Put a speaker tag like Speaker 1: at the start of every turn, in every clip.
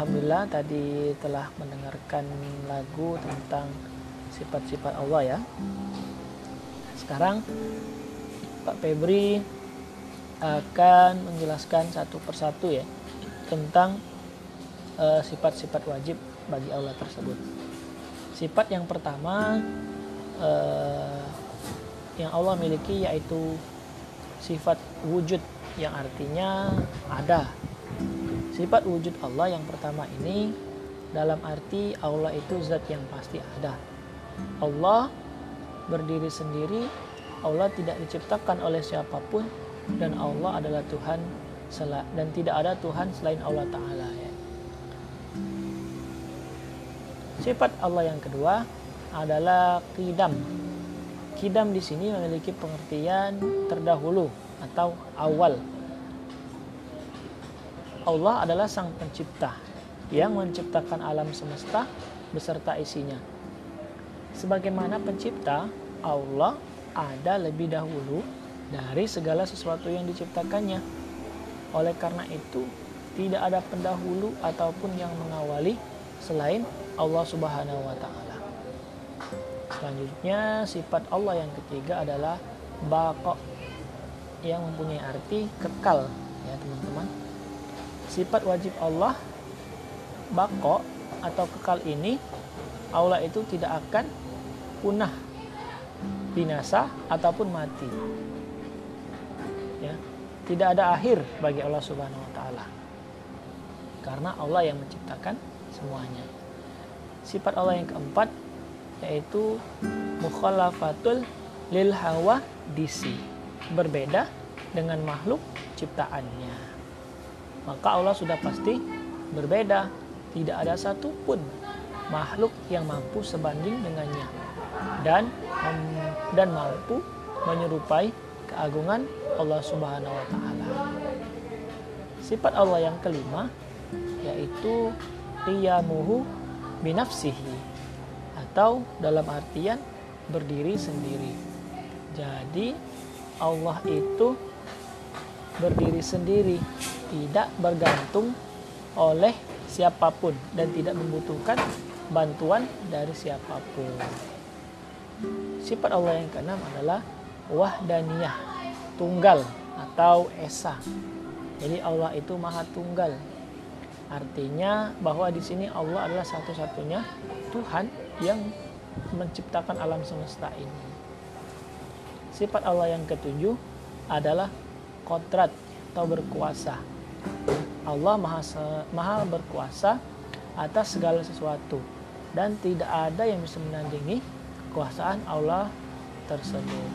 Speaker 1: Alhamdulillah tadi telah mendengarkan lagu tentang sifat-sifat Allah ya. Sekarang Pak Febri akan menjelaskan satu persatu ya tentang uh, sifat-sifat wajib bagi Allah tersebut. Sifat yang pertama uh, yang Allah miliki yaitu sifat wujud yang artinya ada Sifat wujud Allah yang pertama ini dalam arti Allah itu zat yang pasti ada. Allah berdiri sendiri, Allah tidak diciptakan oleh siapa pun dan Allah adalah Tuhan dan tidak ada Tuhan selain Allah taala ya. Sifat Allah yang kedua adalah kidam. Kidam di sini memiliki pengertian terdahulu atau awal Allah adalah sang pencipta yang menciptakan alam semesta beserta isinya. Sebagaimana pencipta, Allah ada lebih dahulu dari segala sesuatu yang diciptakannya. Oleh karena itu, tidak ada pendahulu ataupun yang mengawali selain Allah Subhanahu wa taala. Selanjutnya, sifat Allah yang ketiga adalah bako yang mempunyai arti kekal ya teman-teman sifat wajib Allah bako atau kekal ini Allah itu tidak akan punah binasa ataupun mati. Ya tidak ada akhir bagi Allah Subhanahu wa taala. Karena Allah yang menciptakan semuanya. Sifat Allah yang keempat yaitu mukhalafatul lil hawa disi. Berbeda dengan makhluk ciptaannya maka Allah sudah pasti berbeda. Tidak ada satupun makhluk yang mampu sebanding dengannya dan dan mampu menyerupai keagungan Allah Subhanahu wa taala. Sifat Allah yang kelima yaitu qiyamuhu binafsihi atau dalam artian berdiri sendiri. Jadi Allah itu berdiri sendiri tidak bergantung oleh siapa pun dan tidak membutuhkan bantuan dari siapa pun. Sifat Allah yang keenam adalah wahdaniyah, tunggal atau esa. Jadi Allah itu maha tunggal. Artinya bahwa di sini Allah adalah satu-satunya Tuhan yang menciptakan alam semesta ini. Sifat Allah yang ketujuh adalah kodrat atau berkuasa. Allah maha, maha berkuasa atas segala sesuatu dan tidak ada yang bisa menandingi kekuasaan Allah tersebut.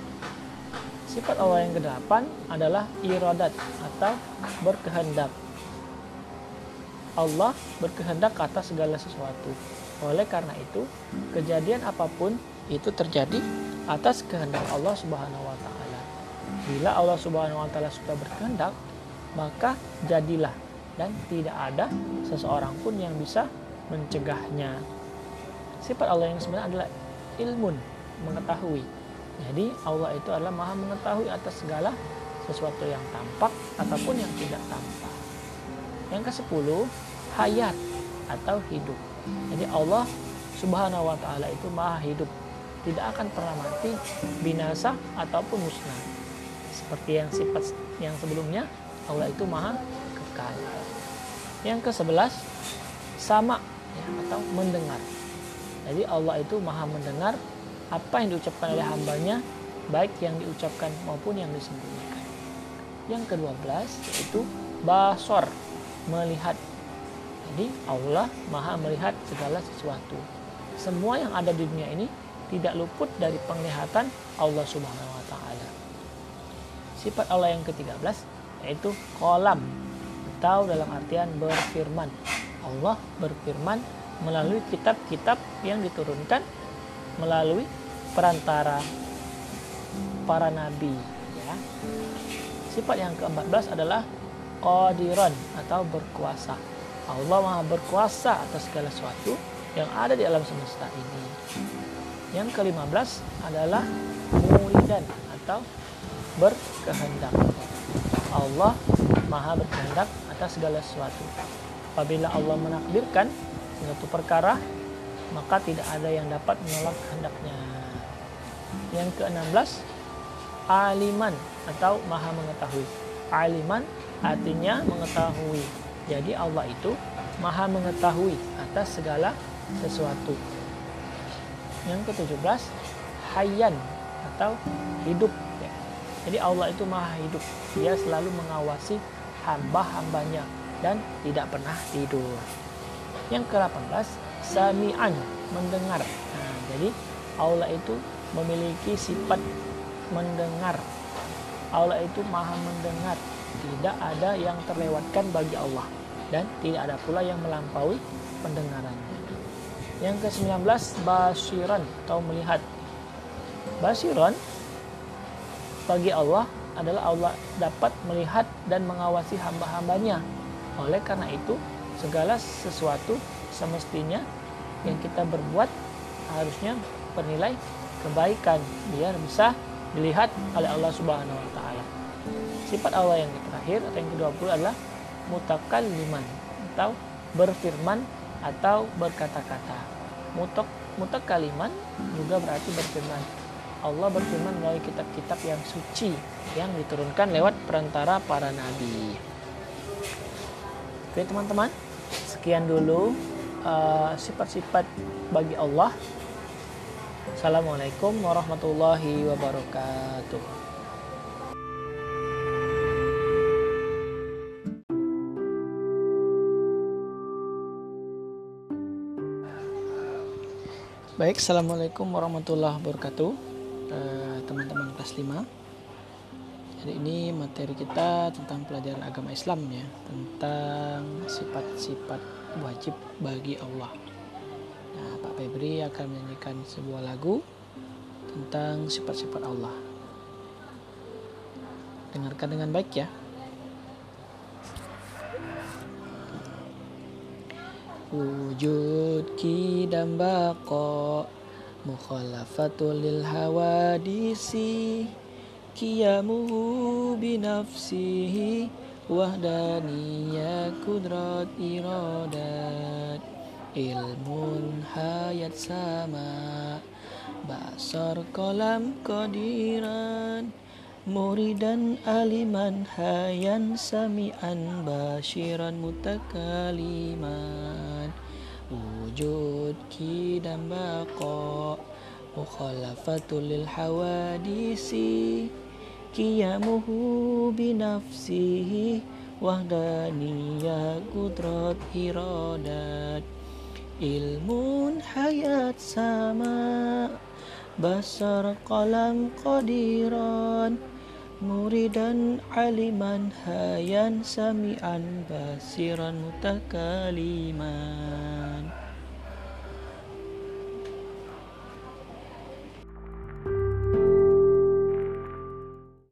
Speaker 1: Sifat Allah yang kedelapan adalah iradat atau berkehendak. Allah berkehendak atas segala sesuatu. Oleh karena itu, kejadian apa pun itu terjadi atas kehendak Allah Subhanahu wa taala. Bila Allah Subhanahu wa taala sudah berkehendak, maka jadilah dan tidak ada seseorang pun yang bisa mencegahnya. Sifat Allah yang sebenarnya adalah ilmun, mengetahui. Jadi Allah itu adalah maha mengetahui atas segala sesuatu yang tampak ataupun yang tidak tampak. Yang ke sepuluh, hayat atau hidup. Jadi Allah subhanahu wa ta'ala itu maha hidup. Tidak akan pernah mati, binasa ataupun musnah. Seperti yang sifat yang sebelumnya, Allah itu maha kekal. Yang ke sebelas sama ya, atau mendengar. Jadi Allah itu maha mendengar apa yang diucapkan oleh hambanya, baik yang diucapkan maupun yang disembunyikan. Yang kedua belas yaitu basor, melihat. Jadi Allah maha melihat segala sesuatu. Semua yang ada di dunia ini tidak luput dari penglihatan Allah Subhanahu wa taala. Sifat Allah yang ke-13 yaitu kolam atau dalam artian berfirman. Allah berfirman melalui kitab-kitab yang diturunkan melalui perantara para nabi ya. Sifat yang ke-14 adalah qadiran atau berkuasa. Allah Maha berkuasa atas segala sesuatu yang ada di alam semesta ini. Yang ke-15 adalah muridan atau berkehendak. Allah maha berkehendak atas segala sesuatu. apabila Allah menakdirkan suatu perkara maka tidak ada yang dapat menolak kehendaknya yang ke-16 aliman atau maha mengetahui aliman artinya mengetahui jadi Allah itu maha mengetahui atas segala sesuatu yang ke-17 hayyan atau hidup. Jadi Allah itu maha hidup. Dia selalu mengawasi hamba-hambanya dan tidak pernah tidur. Yang ke-18 sami'an mendengar. Nah, jadi Allah itu memiliki sifat mendengar. Allah itu maha mendengar. Tidak ada yang terlewatkan bagi Allah. Dan tidak ada pula yang melampaui pendengarannya yang ke-19 basiran atau melihat. Basiran bagi Allah adalah Allah dapat melihat dan mengawasi hamba-hambanya. Oleh karena itu, segala sesuatu semestinya yang kita berbuat harusnya bernilai kebaikan biar bisa dilihat oleh Allah Subhanahu wa taala. Sifat Allah yang terakhir atau yang ke-20 adalah mutakalliman atau berfirman atau berkata-kata. Mutak mutakaliman juga berarti berfirman Allah berfirman melalui kitab-kitab yang suci yang diturunkan lewat perantara para nabi. Oke teman-teman, sekian dulu uh, sifat-sifat bagi Allah. Assalamualaikum warahmatullahi wabarakatuh. Baik, Assalamualaikum warahmatullahi wabarakatuh. Eh, teman-teman kelas 5 jadi ini materi kita tentang pelajaran agama Islam ya tentang sifat-sifat wajib bagi Allah. Nah Pak Febri akan menyanyikan sebuah lagu tentang sifat-sifat Allah. Dengarkan dengan baik ya. Wujud kidam bako mukhalafatul lil hawadisi kiyamuhu binafsihi wahdaniyya kudrat iradat ilmun hayat sama basar kolam kodiran muridan aliman hayan sami'an basyiran mutakaliman wujud kidam baqa mukhalafatul lil hawadisi. Kiyamuhu binafsihi wahdaniyah kudrat iradat ilmun hayat sama basar qalam qadiran muridan aliman hayan sami'an basiran mutakaliman